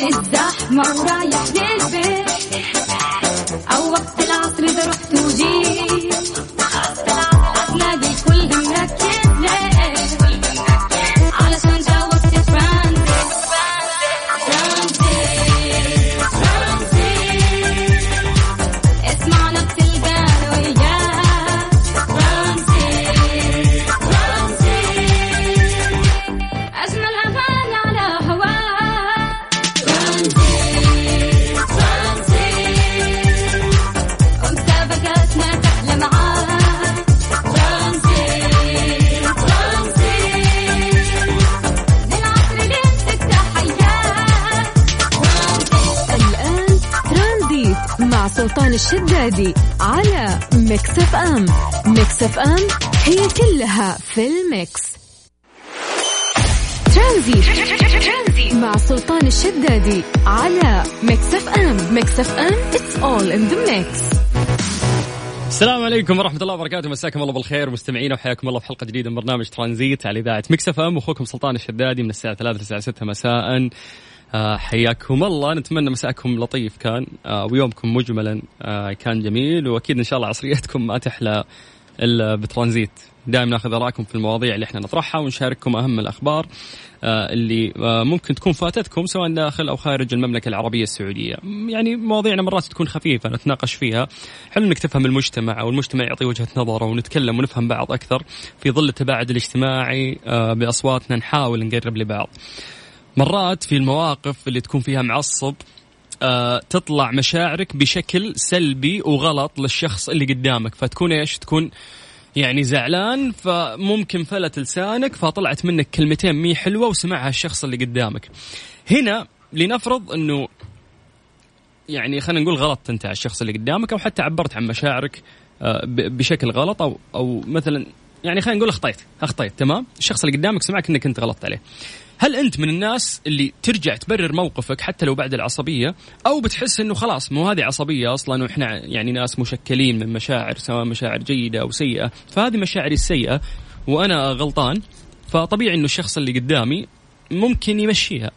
الزحمة ورايح للبيت سلطان الشدادي على Mix FM Mix FM هي كلها في ال mix. ترانزيت. مع سلطان الشدادي على Mix FM Mix FM it's all in the mix. السلام عليكم ورحمة الله وبركاته. مساكم الله بالخير مستمعينا وحياكم الله في حلقة جديدة من برنامج ترانزيت على إذاعة Mix FM أخوكم سلطان الشدادي من الساعة 3 للساعة 6 مساء. حياكم الله. نتمنى مساءكم لطيف كان آه، ويومكم مجملا آه، كان جميل. وأكيد إن شاء الله عصريتكم ما تحلى إلا بترانزيت. دائما نأخذ آراءكم في المواضيع اللي إحنا نطرحها ونشارككم أهم الأخبار آه، اللي آه، ممكن تكون فاتتكم سواء داخل أو خارج المملكة العربية السعودية، يعني مواضيعنا مرات تكون خفيفة نتناقش فيها، حلو إنك تفهم المجتمع أو المجتمع يعطي وجهة نظره ونتكلم ونفهم بعض أكثر في ظل التباعد الاجتماعي آه، بأصواتنا نحاول نقرب لبعض. مرات في المواقف اللي تكون فيها معصب آه، تطلع مشاعرك بشكل سلبي وغلط للشخص اللي قدامك. فتكون إيش؟ تكون يعني زعلان فممكن فلت لسانك فطلعت منك كلمتين مي حلوة وسمعها الشخص اللي قدامك. هنا لنفرض إنه يعني خلينا نقول غلطت أنت على الشخص اللي قدامك أو حتى عبرت عن مشاعرك آه، بشكل غلط أو أو مثلا يعني خلينا نقول أخطيت أخطيت تمام؟ الشخص اللي قدامك سمعك إنك أنت غلطت عليه. هل أنت من الناس اللي ترجع تبرر موقفك حتى لو بعد العصبية؟ أو بتحس إنه خلاص مو هذه عصبية أصلا وإحنا يعني ناس مشكلين من مشاعر سواء مشاعر جيدة أو سيئة. فهذه مشاعري السيئة وأنا غلطان فطبيعي إنه الشخص اللي قدامي ممكن يمشيها.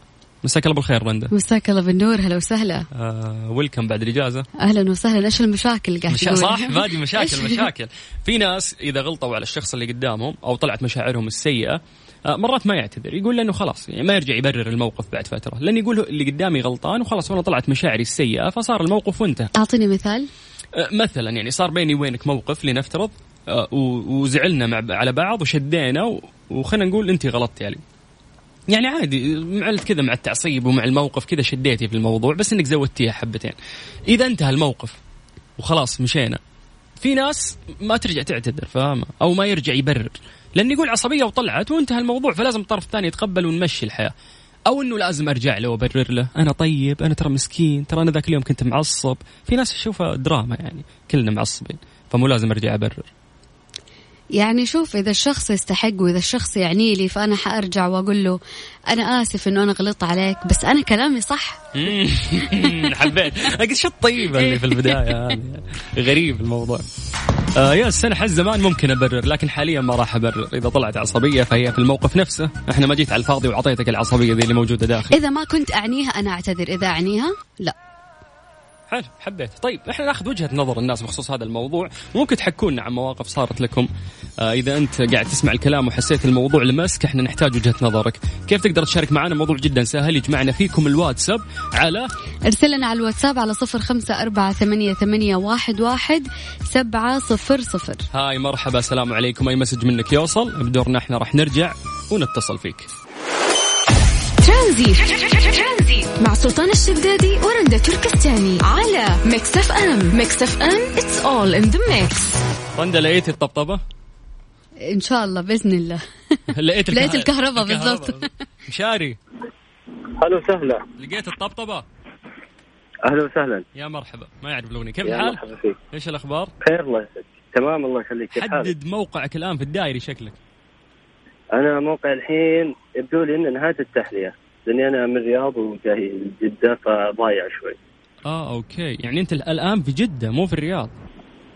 مساك الله بالخير رندا مساك الله بالنور. هلا وسهلا. آه ويلكم بعد الإجازة. أهلا وسهلا. إيش المشاكل قاعد مشا... صح بادي مشاكل؟ مشاكل. في ناس إذا غلطوا على الشخص اللي قدامهم أو طلعت مشاعرهم السيئة مرات ما يعتذر. يقول لأنه خلاص يعني ما يرجع يبرر الموقف بعد فترة. لأن يقول اللي قدامي غلطان وخلاص وأنا طلعت مشاعري السيئة فصار الموقف وانتهى. أعطيني مثال. آه، مثلا يعني صار بيني وبينك موقف لنفترض آه، وزعلنا مع على بعض وشدينا وخلينا نقول أنت غلطتي علي. يعني عادي معلت كذا مع التعصيب ومع الموقف كذا شديتي في الموضوع بس إنك زودتيها حبتين. إذا انتهى الموقف وخلاص مشينا في ناس ما ترجع تعتذر فاهمة أو ما يرجع يبرر. لأن يقول عصبية وطلعت وانتهى الموضوع فلازم الطرف الثاني يتقبل ونمشي الحياة. أو إنه لازم أرجع له وأبرر له. أنا طيب أنا ترى مسكين ترى أنا ذاك اليوم كنت معصب. في ناس تشوفها دراما يعني كلنا معصبين فمو لازم أرجع أبرر. يعني شوف إذا الشخص يستحق وإذا الشخص يعني لي فأنا حأرجع وأقول له أنا آسف إنه أنا غلطت عليك بس أنا كلامي صح. حبيت. قد شو الطيبه اللي في البداية هذه؟ غريب الموضوع. آه يا السنة حز زمان ممكن أبرر لكن حاليا ما راح أبرر. إذا طلعت عصبية فهي في الموقف نفسه. إحنا ما جيت على الفاضي وأعطيتك العصبية ذي اللي موجودة داخل. إذا ما كنت أعنيها أنا أعتذر إذا أعنيها لا. حلو حبيت طيب إحنا ناخذ وجهة نظر الناس بخصوص هذا الموضوع. ممكن تحكونا عن مواقف صارت لكم. آه إذا أنت قاعد تسمع الكلام وحسيت الموضوع لمسك إحنا نحتاج وجهة نظرك. كيف تقدر تشارك معنا؟ موضوع جدا سهل يجمعنا فيكم الواتساب على ارسل لنا على الواتساب على صفر خمسة أربعة ثمانية, ثمانية واحد, واحد سبعة صفر صفر. hi مرحبا السلام عليكم. أي message منك يوصل؟ بدورنا إحنا راح نرجع ونتصل فيك. ترانزيت. مع سلطان الشدادي ورندا تركستاني على Mix FM. Mix FM it's all in the mix. رندا لقيتي الطبطبة؟ إن شاء الله بإذن الله. لقيت لقيت الكهرباء بالضبط. مشاري. هلا وسهلا. لقيت الطبطبة؟ أهلا وسهلا. يا مرحبا. ما يعرف الاغنيه كيف يا الحال؟ مرحبا فيك. إيش الأخبار؟ خير الله يسعدك. تمام الله يخليك. كيف حالك؟ حدد موقعك الآن في الدائري شكلك. أنا موقع الحين يبدو لي انه نهاية التحلية. لأني أنا من الرياض وجاي جدة فضايع شوي. آه أوكي. يعني أنت الآن في جدة مو في الرياض؟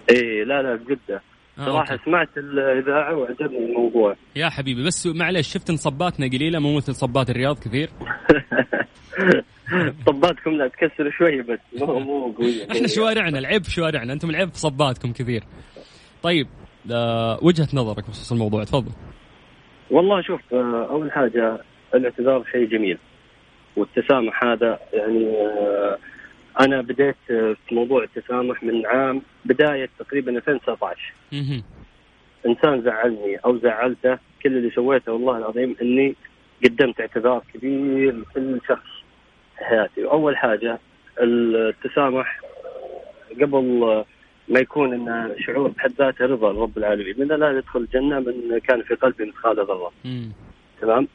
إيه لا لا بجده آه صراحة أوكي. سمعت الإذاعة وعجبني الموضوع. يا حبيبي بس معلش شفت نصباتنا قليلة مو مثل صبات الرياض كثير؟ صباتكم لا تكسر شوي بس مو مو قوية. إحنا شوارعنا العيب في شوارعنا. أنتم العيب في صباتكم كثير. طيب آه وجهة نظرك بخصوص الموضوع تفضل. والله شوف آه، أول حاجة الاعتذار شيء جميل والتسامح هذا يعني آه، أنا بديت آه، في موضوع التسامح من عام بداية تقريبا 2019 مهم. إنسان زعلني أو زعلته كل اللي سويته والله العظيم إني قدمت اعتذار كبير لكل شخص في حياتي وأول حاجة التسامح قبل ما يكون إن شعور بحد ذاته رضا رب العالمين لأن لا يدخل الجنة من كان في قلبه مثقال ذره. تمام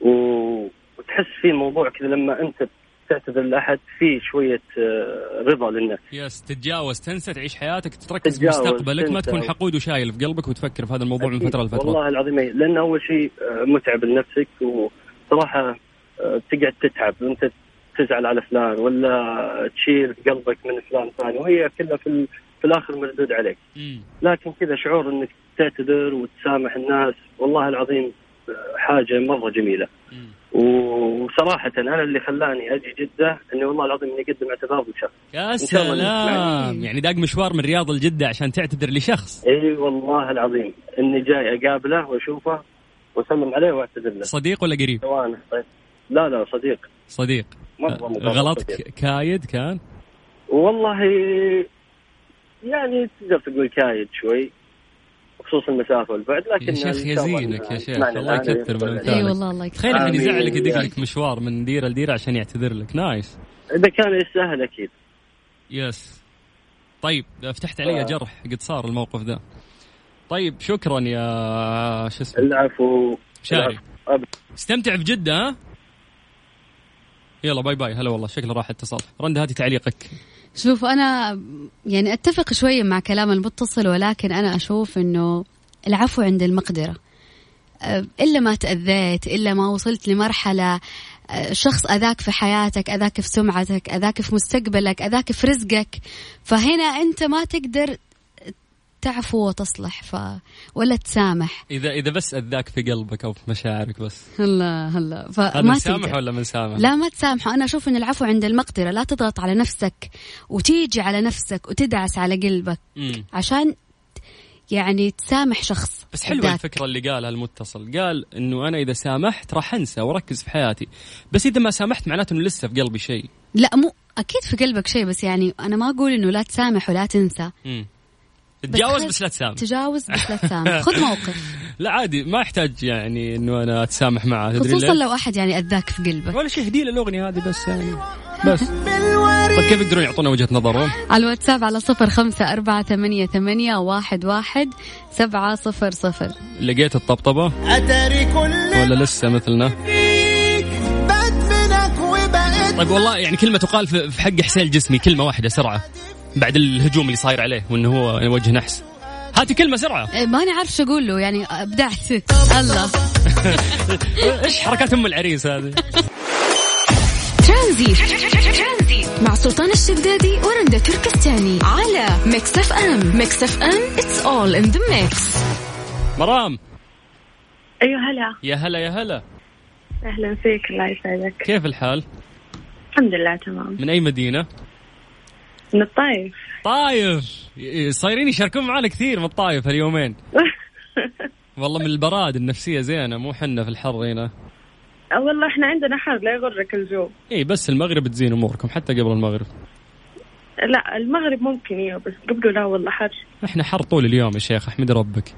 و- وتحس في موضوع كذا لما أنت تعتذر لأحد في شوية آه، رضا للنفس يس تتجاوز تنسى تعيش حياتك تركز تتجاوز، بمستقبلك ما. تكون حقود وشايل في قلبك وتفكر في هذا الموضوع من. فترة لفترة والله العظيم أي. لأن أول شيء آه، متعب لنفسك وصراحة آه، تقعد تتعب وأنت تزعل على فلان ولا تشيل في قلبك من فلان ثاني وهي كلها في, في الآخر مردود عليك. مم. لكن كذا شعور إنك تعتذر وتسامح الناس والله العظيم حاجة مرة جميلة. مم. وصراحة أنا اللي خلاني أجي جدة إني والله العظيم إني أقدم اعتذار لشخص. يا سلام. يعني داق مشوار من رياض لجده عشان تعتذر لشخص. إي والله العظيم. إني جاي أقابله وأشوفه وأسلم عليه وأعتذر له. صديق ولا قريب؟ طيب. لا لا صديق. صديق. مرة آه، مقرب غلط. صديق. ك- كايد كان؟ والله يعني تقدر تقول كايد شوي بخصوص المسافه والبعد لكن يا شيخ يزينك يا شيخ. اسمعني الله الآن يكثر من يقبل. أمثالك. اي والله الله يكثر. تخيل احد. يزعلك يدق لك مشوار من ديره لديره عشان يعتذر لك. nice. إذا كان يستاهل أكيد. yes. طيب فتحت علي آه. جرح قد صار الموقف ذا طيب شكرا يا شو اسمه؟ العفو. شاري. استمتع بجدة ها؟ يلا bye bye. هلا والله شكله راح اتصال. رندا هاتي تعليقك. شوف أنا يعني أتفق شوية مع كلام المتصل ولكن أنا أشوف إنه العفو عند المقدرة. أه، إلا ما تأذيت إلا ما وصلت لمرحلة أه، شخص أذاك في حياتك أذاك في سمعتك أذاك في مستقبلك أذاك في رزقك. فهنا أنت ما تقدر تعفو وتصلح ف ولا تسامح. اذا إذا بس أذاك في قلبك أو في مشاعرك بس. هلا هلا. فما تقدر. ولا مسامح؟ لا ما تسامحه أنا أشوف أن العفو عند المقدرة. لا تضغط على نفسك وتيجي على نفسك وتدعس على قلبك مم. عشان يعني تسامح شخص بس حلوة. الفكرة اللي قالها المتصل. قال إنه أنا إذا سامحت راح أنسى وأركز في حياتي. بس إذا ما سامحت معناته إنه لسه في قلبي شيء. لا مو أكيد في قلبك شيء بس يعني أنا ما أقول إنه لا تسامح ولا تنسى. مم. تتجاوز خل- بس لا تسامح. تجاوز بس لا تسامح. خذ موقف. لا عادي ما يحتاج يعني إنه أنا أتسامح معه. تدري خصوصا؟ لو أحد يعني أذاك في قلبك. ولا شيء هدية الاغنيه هذه بس يعني بس. طيب كيف يقدرون يعطونا وجهة نظرهم؟ على الواتساب على صفر خمسة أربعة ثمانية, ثمانية واحد, واحد سبعة صفر صفر. لقيت الطبطبة؟ اتاري كل ولا لسه مثلنا؟ طيب والله يعني كلمة تقال في في حق حسين الجسمي كلمة واحدة سرعة. بعد الهجوم اللي صاير عليه وإنه هو وجه نحس. هاتي كلمة سرعة. إيه، ماني عارف شو أقول له يعني أبدعت. الله. إيش حركات أم العريس هذه؟ ترانزيت. مع سلطان الشدادي ورندا تركستاني على ميكس أف أم. ميكس أف أم it's all in the mix. مرام. أيوه هلا. يا هلا يا هلا. أهلا فيك الله يسعدك. كيف الحال؟ الحمد لله تمام. من أي مدينة؟ من الطايف. طايف. صايرين يشاركون معنا كثير من الطايف هاليومين. والله من البراد النفسية زينة مو حنا في الحر هنا. أه والله إحنا عندنا حر لا يغرك الجو. إي بس المغرب تزين أموركم حتى قبل المغرب. لا المغرب ممكن إيوه بس قبله لا والله حر. إحنا حر طول اليوم يا شيخ أحمد ربك.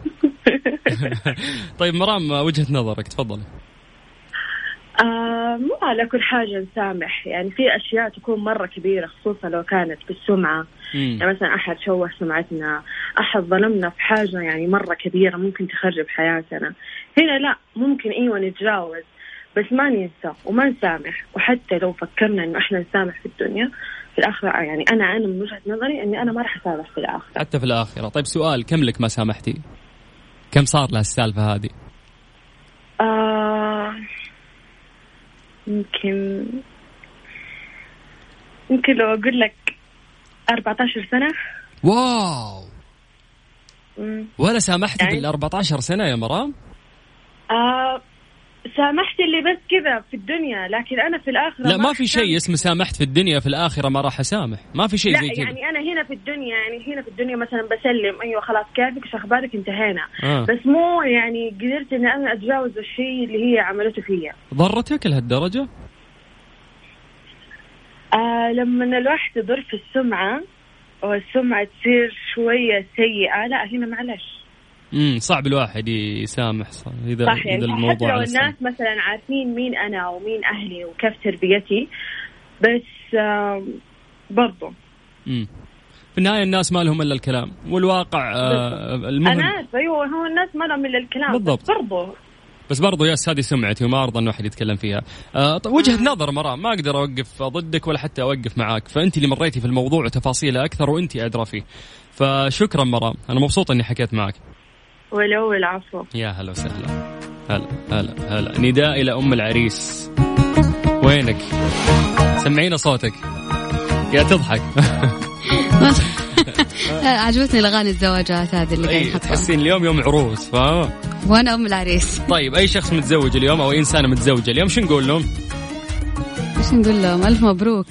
طيب مرام وجهة نظرك تفضلي. آه مو على كل حاجة نسامح يعني في أشياء تكون مرة كبيرة خصوصا لو كانت بالسمعة. مم. يعني مثلا أحد شوه سمعتنا أحد ظلمنا في حاجة يعني مرة كبيرة ممكن تخرب حياتنا. هنا لا ممكن أيوة نتجاوز بس ما ننسى وما نسامح. وحتى لو فكرنا إنه إحنا نسامح في الدنيا في الآخرة يعني أنا أنا من وجهة نظري إني أنا ما راح أسامح في الآخرة. حتى في الآخرة. طيب سؤال كم لك ما سامحتي؟ كم صار لها السالفه هذه؟ آه يمكن يمكن لو أقول لك 14 سنة. واو. مم. ولا سامحتي يعني- بال 14 سنة يا مرام؟ آه سامحت اللي بس كذا في الدنيا لكن أنا في الآخرة لا ما في أحسن. شيء اسمه سامحت في الدنيا في الآخرة ما راح أسامح. ما في شيء لا زي كذا. يعني أنا هنا في الدنيا يعني هنا في الدنيا مثلا بسلم أيوه خلاص كيفك إيش أخبارك انتهينا. آه. بس مو يعني قدرت إني أنا أتجاوز الشيء اللي هي عملته فيا. ضرتك لهالدرجة؟ آه لما الواحد يضر في السمعة والسمعة تصير شوية سيئة لا هنا معلش. امم صعب الواحد يسامح صح اذا صح إذا يعني حتى الموضوع لو على الناس. مثلا عارفين مين أنا ومين أهلي وكيف تربيتي بس آه برضو امم في النهاية الناس ما لهم إلا الكلام والواقع آه المهم أنا أيوه هو الناس ما لهم إلا الكلام بالضبط. بس برضو بس برضو ياس هذه سمعتي وما أرضى انه احد يتكلم فيها. آه طيب وجهة نظر مرام ما أقدر أوقف ضدك ولا حتى أوقف معاك، فأنت اللي مريتي في الموضوع وتفاصيله أكثر وأنت أدرى فيه. فشكرا مرام، أنا مبسوط إني حكيت معك. ولو العفو يا هلا وسهلا. هلا هلا هلا نداء إلى أم العريس. وينك؟ سمعينا صوتك. يا تضحك. عجبتني الأغاني الزواجات هذه اللي قاعد نحطها تحسين اليوم يوم عروس فاهمه؟ وأنا أم العريس طيب أي شخص متزوج اليوم أو إنسانة متزوجة اليوم شو نقول لهم؟ إيش نقول لهم ألف مبروك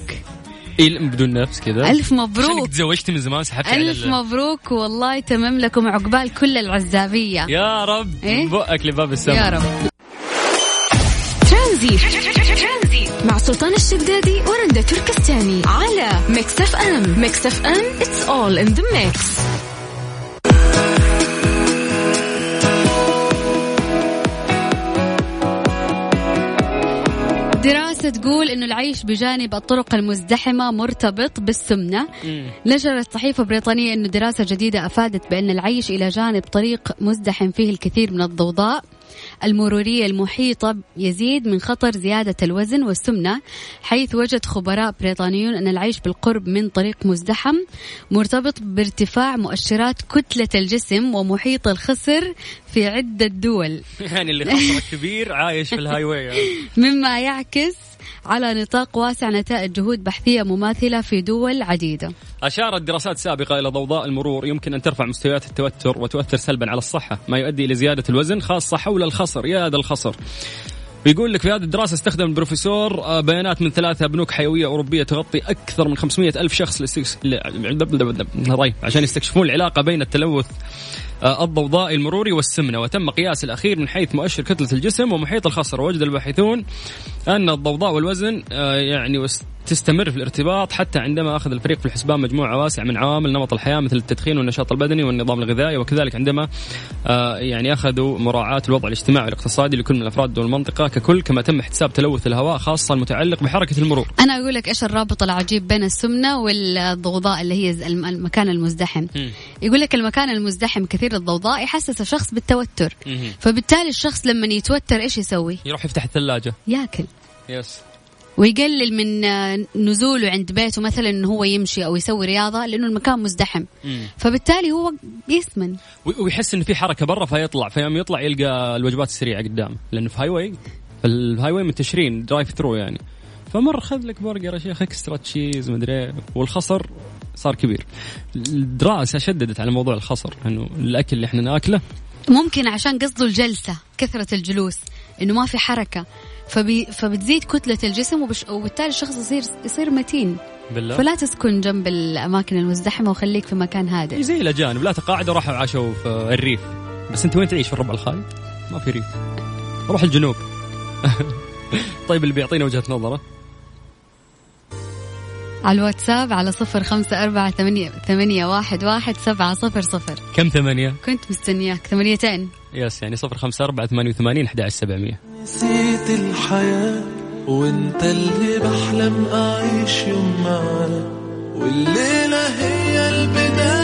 إيه بدون نفس كذا ألف عشانك مبروك. تزوجتي من زمان سحبتي على ألف ال- مبروك. والله تمم لكم عقبال كل العزابية. يا رب. إيه؟ من بؤك لباب السماء يا رب. ترانزيت. مع سلطان الشدادي ورندا تركستاني على Mix FM. Mix FM it's all in the mix. تقول إنه العيش بجانب الطرق المزدحمة مرتبط بالسمنة. نشرت صحيفة بريطانية إنه دراسة جديدة أفادت بأن العيش إلى جانب طريق مزدحم فيه الكثير من الضوضاء. المرورية المحيطة يزيد من خطر زيادة الوزن والسمنة حيث وجد خبراء بريطانيون أن العيش بالقرب من طريق مزدحم مرتبط بارتفاع مؤشرات كتلة الجسم ومحيط الخصر في عدة دول. يعني اللي خطره كبير عايش في ال highway يعني. مما يعكس على نطاق واسع نتائج جهود بحثية مماثلة في دول عديدة أشارت دراسات سابقة إلى ضوضاء المرور يمكن أن ترفع مستويات التوتر وتؤثر سلبا على الصحة ما يؤدي إلى زيادة الوزن خاصة حول الخصر يا هذا الخصر بيقول لك في هذه الدراسة استخدم البروفيسور آه، بيانات من ثلاثة بنوك حيوية أوروبية تغطي أكثر من 500 ألف شخص طيب عشان يستكشفون العلاقة بين التلوث آه، الضوضائي المروري والسمنة. وتم قياس الأخير من حيث مؤشر كتلة الجسم ومحيط الخصر. ووجد الباحثون أن الضوضاء والوزن آه، يعني تستمر في الارتباط حتى عندما أخذ الفريق في الحسبان مجموعة واسعة من عوامل نمط الحياة مثل التدخين والنشاط البدني والنظام الغذائي. وكذلك عندما آه، يعني أخذوا مراعاة الوضع الاجتماعي والاقتصادي لكل من الأفراد والمنطقة ككل كما تم احتساب تلوث الهواء خاصة المتعلق بحركة المرور. أنا أقول لك إيش الرابط العجيب بين السمنة والضوضاء اللي هي الم- المكان المزدحم. يقول لك المكان المزدحم كثير الضوضاء يحسس الشخص بالتوتر. فبالتالي الشخص لما يتوتر إيش يسوي؟ يروح يفتح الثلاجة. ياكل. يس. ويقلل من نزوله عند بيته مثلا إنه هو يمشي أو يسوي رياضة لأنه المكان مزدحم. مم. فبالتالي هو يسمن ويحس إنه في حركة برا فيطلع. فيوم يطلع يلقى الوجبات السريعة قدامه لأنه في highway ال highway منتشرين drive through يعني. فمر خذ لك برجر يا شيخ extra cheese مدري إيه، والخصر صار كبير. الدراسة شددت على موضوع الخصر إنه الأكل اللي إحنا ناكله ممكن عشان قصده الجلسة كثرة الجلوس إنه ما في حركة. فبي فبتزيد كتلة الجسم وبش وبالتالي الشخص يصير يصير متين. بالله. فلا تسكن جنب الأماكن المزدحمة وخليك في مكان هادئ. زي الأجانب لا تقاعدوا راحوا عاشوا في الريف. بس أنت وين تعيش؟ في الربع الخالي؟ ما في ريف. روح الجنوب. طيب اللي بيعطينا وجهة نظره. على الواتساب على صفر خمسة أربعة ثمانية, ثمانية واحد, واحد سبعة صفر صفر. كم ثمانية؟ كنت مستنياك. ثمانيتين. يس يعني صفر خمسة أربعة ثمانية وثمانين أحد عشر سبعمية. نسيت الحياة وانت اللي بحلم أعيش يوم معاك والليلة هي البداية.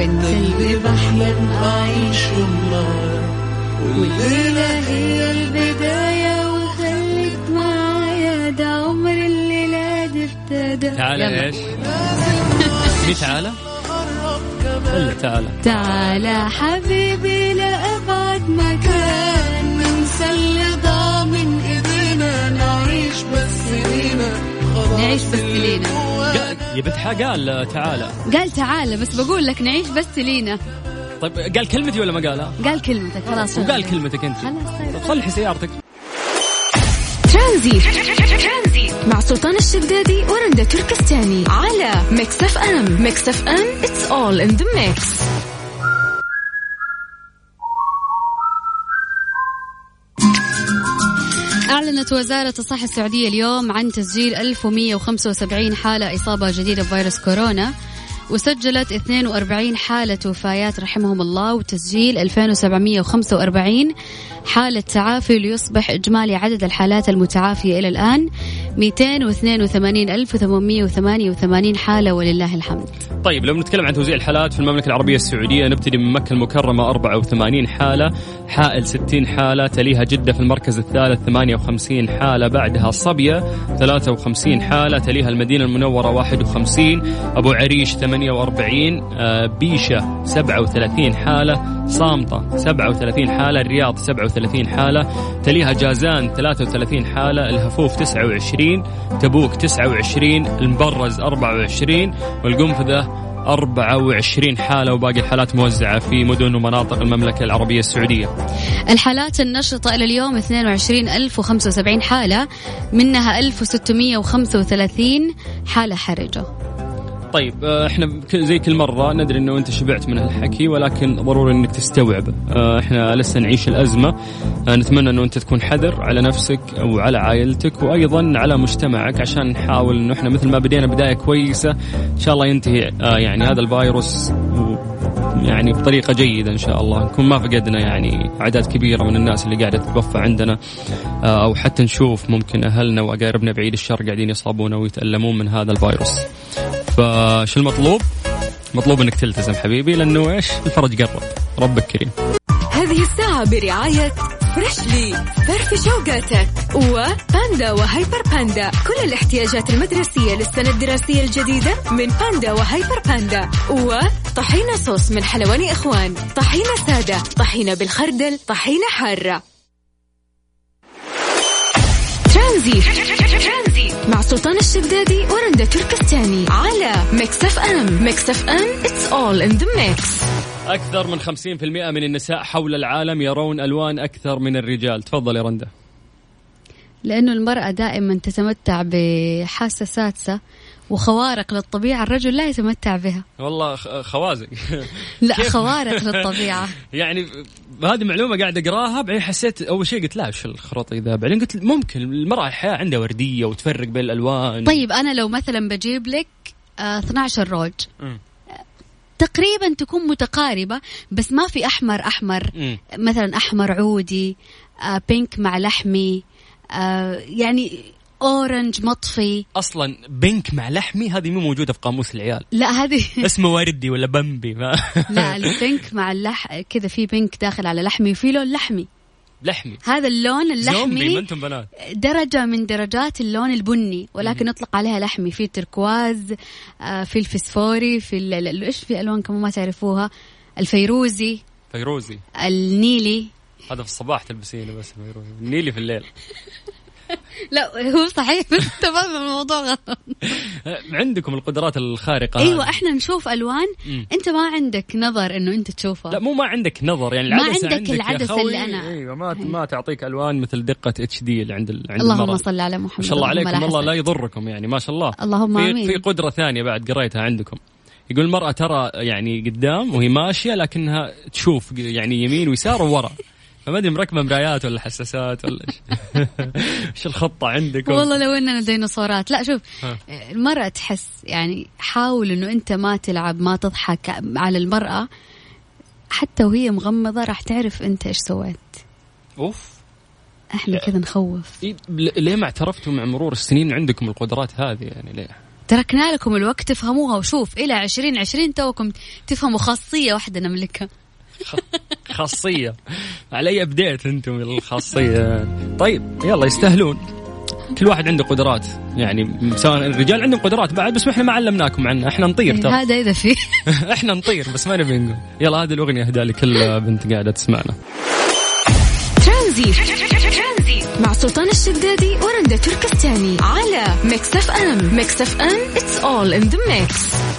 وانت اللي بحلم اعيش معاك والليلة هي البداية وخليك معايا ده عمر الليلة دي ابتدى تعالى. إيش؟ مين تعالى؟ ولا تعالى تعالى حبيبي لأبعد مكان ننسى اللي ضاع من ايدينا نعيش بس لينا نعيش بس لينا حا قال تعالى. قال تعال بس بقول لك نعيش بس لينا طيب قال كلمتي ولا ما قالها؟ قال كلمتك خلاص. وقال. كلمتك أنت. خلاص طيب. طب صلحي سيارتك. ترانزيت. مع سلطان الشدادي ورندا تركستاني على Mix FM. Mix FM it's all in the mix. أعلنت وزارة الصحة السعودية اليوم عن تسجيل 1175 حالة إصابة جديدة بفيروس كورونا وسجلت 42 حالة وفايات رحمهم الله وتسجيل 2745 حالة تعافي ليصبح إجمالي عدد الحالات المتعافية إلى الآن 282888 حالة ولله الحمد. طيب لو بنتكلم عن توزيع الحالات في المملكة العربية السعودية نبتدي من مكة المكرمة 84 حالة حائل 60 حالة تليها جدة في المركز الثالث 58 حالة بعدها صبية 53 حالة تليها المدينة المنورة 51 أبو عريش 48 آه، بيشة 37 حالة صامتة 37 حالة الرياض 37 حالة تليها جازان 33 حالة الهفوف 29 تبوك 29 المبرز 24 والقنفذة 24 حالة وباقي الحالات موزعة في مدن ومناطق المملكة العربية السعودية. الحالات النشطة إلى اليوم 22075 حالة منها 1635 حالة حرجة. طيب آه، إحنا زي كل مرة ندري إنه أنت شبعت من هالحكي ولكن ضروري إنك تستوعب. آه، إحنا لسه نعيش الأزمة. آه، نتمنى إنه أنت تكون حذر على نفسك وعلى عائلتك وأيضا على مجتمعك عشان نحاول إنه إحنا مثل ما بدينا بداية كويسة إن شاء الله ينتهي يعني هذا الفيروس يعني بطريقة جيدة إن شاء الله. نكون ما فقدنا يعني أعداد كبيرة من الناس اللي قاعدة تتوفى عندنا. أو حتى نشوف ممكن أهلنا وأقاربنا بعيد الشر قاعدين يصابون ويتألمون من هذا الفيروس. فش المطلوب؟ مطلوب إنك تلتزم حبيبي لأنه إيش؟ الفرج قرب، ربك كريم. هذه الساعة برعاية Freshly فرفش أوقاتك وباندا وهيبر باندا كل الاحتياجات المدرسية للسنة الدراسية الجديدة من باندا وهيبر باندا وطحينة صوص من حلواني إخوان طحينة سادة طحينة بالخردل طحينة حارة ترانزيت مع سلطان الشدادي ورندا تركستاني على Mix FM Mix FM it's all in the mix. أكثر من 50% من النساء حول العالم يرون ألوان أكثر من الرجال، تفضل يا رندا. لأنه المرأة دائما تتمتع بحاسة سادسة وخوارق للطبيعة الرجل لا يتمتع بها والله خوازق. لا؟ خوارق للطبيعة يعني هذه معلومة قاعد أقراها بعدين حسيت أول شيء قلت لا وش الخرطي ذا بعدين قلت ممكن المراه الحياة عندها وردية وتفرق بين الألوان طيب أنا لو مثلا بجيب لك آه 12 روج مم. تقريبا تكون متقاربة بس ما في أحمر أحمر مم. مثلا أحمر عودي آه pink مع لحمي آه يعني orange مطفي. أصلا pink مع لحمي هذه مو موجودة في قاموس العيال. لا هذه اسمه وردي ولا بمبي ما لا ال pink مع اللح كذا في pink داخل على لحمي وفي لون لحمي. لحمي. هذا اللون اللحمي بنات. درجة من درجات اللون البني ولكن نطلق عليها لحمي. في تركواز آه، في الفسفوري في إيش في الوان كمان ما تعرفوها؟ الفيروزي فيروزي. النيلي. هذا في الصباح تلبسينه بس فيروزي. النيلي في الليل. لا هو صحيح فاهم الموضوع غلط عندكم القدرات الخارقة أيوه هذه. إحنا نشوف ألوان مم. أنت ما عندك نظر إنه أنت تشوفها لا مو ما عندك نظر يعني ما العدسه عندك يا العدسة خوي. اللي أنا- أيوه ما ما تعطيك ألوان مثل دقة HD اللي عند ال- عند اللهم. صل على محمد ما شاء الله عليكم الله لا. يضركم يعني ما شاء الله اللهم في آمين. في قدرة ثانية بعد قريتها عندكم يقول المرأة ترى يعني قدام وهي ماشية لكنها تشوف يعني يمين ويسار وورا فما أدري مركبة مرايات ولا حساسات ولا إيش إيش الخطة عندكم؟ والله لو إننا ديناصورات. لا شوف ها. المرأة تحس يعني حاول إنه أنت ما تلعب ما تضحك على المرأة. حتى وهي مغمضة راح تعرف أنت إيش سويت. أوف. إحنا كذا نخوف. إيه، ليه ما اعترفتوا مع مرور السنين عندكم القدرات هذه يعني ليه؟ تركنا لكم الوقت تفهموها. وشوف إلى عشرين عشرين توكم تفهموا خاصية واحدة نملكها. خاصية. علي ابديت أنتم الخاصية. طيب يلا يستاهلون. كل واحد عنده قدرات. يعني سواء الرجال عندهم قدرات بعد بس إحنا ما علمناكم عنها إحنا نطير ترى. هذا إذا في. إحنا نطير بس ما نبي نقول. يلا هذه الأغنية اهداء لكل بنت قاعدة تسمعنا. ترانزيت. مع سلطان الشدادي ورندا تركستاني على Mix FM. Mix FM it's all in the mix.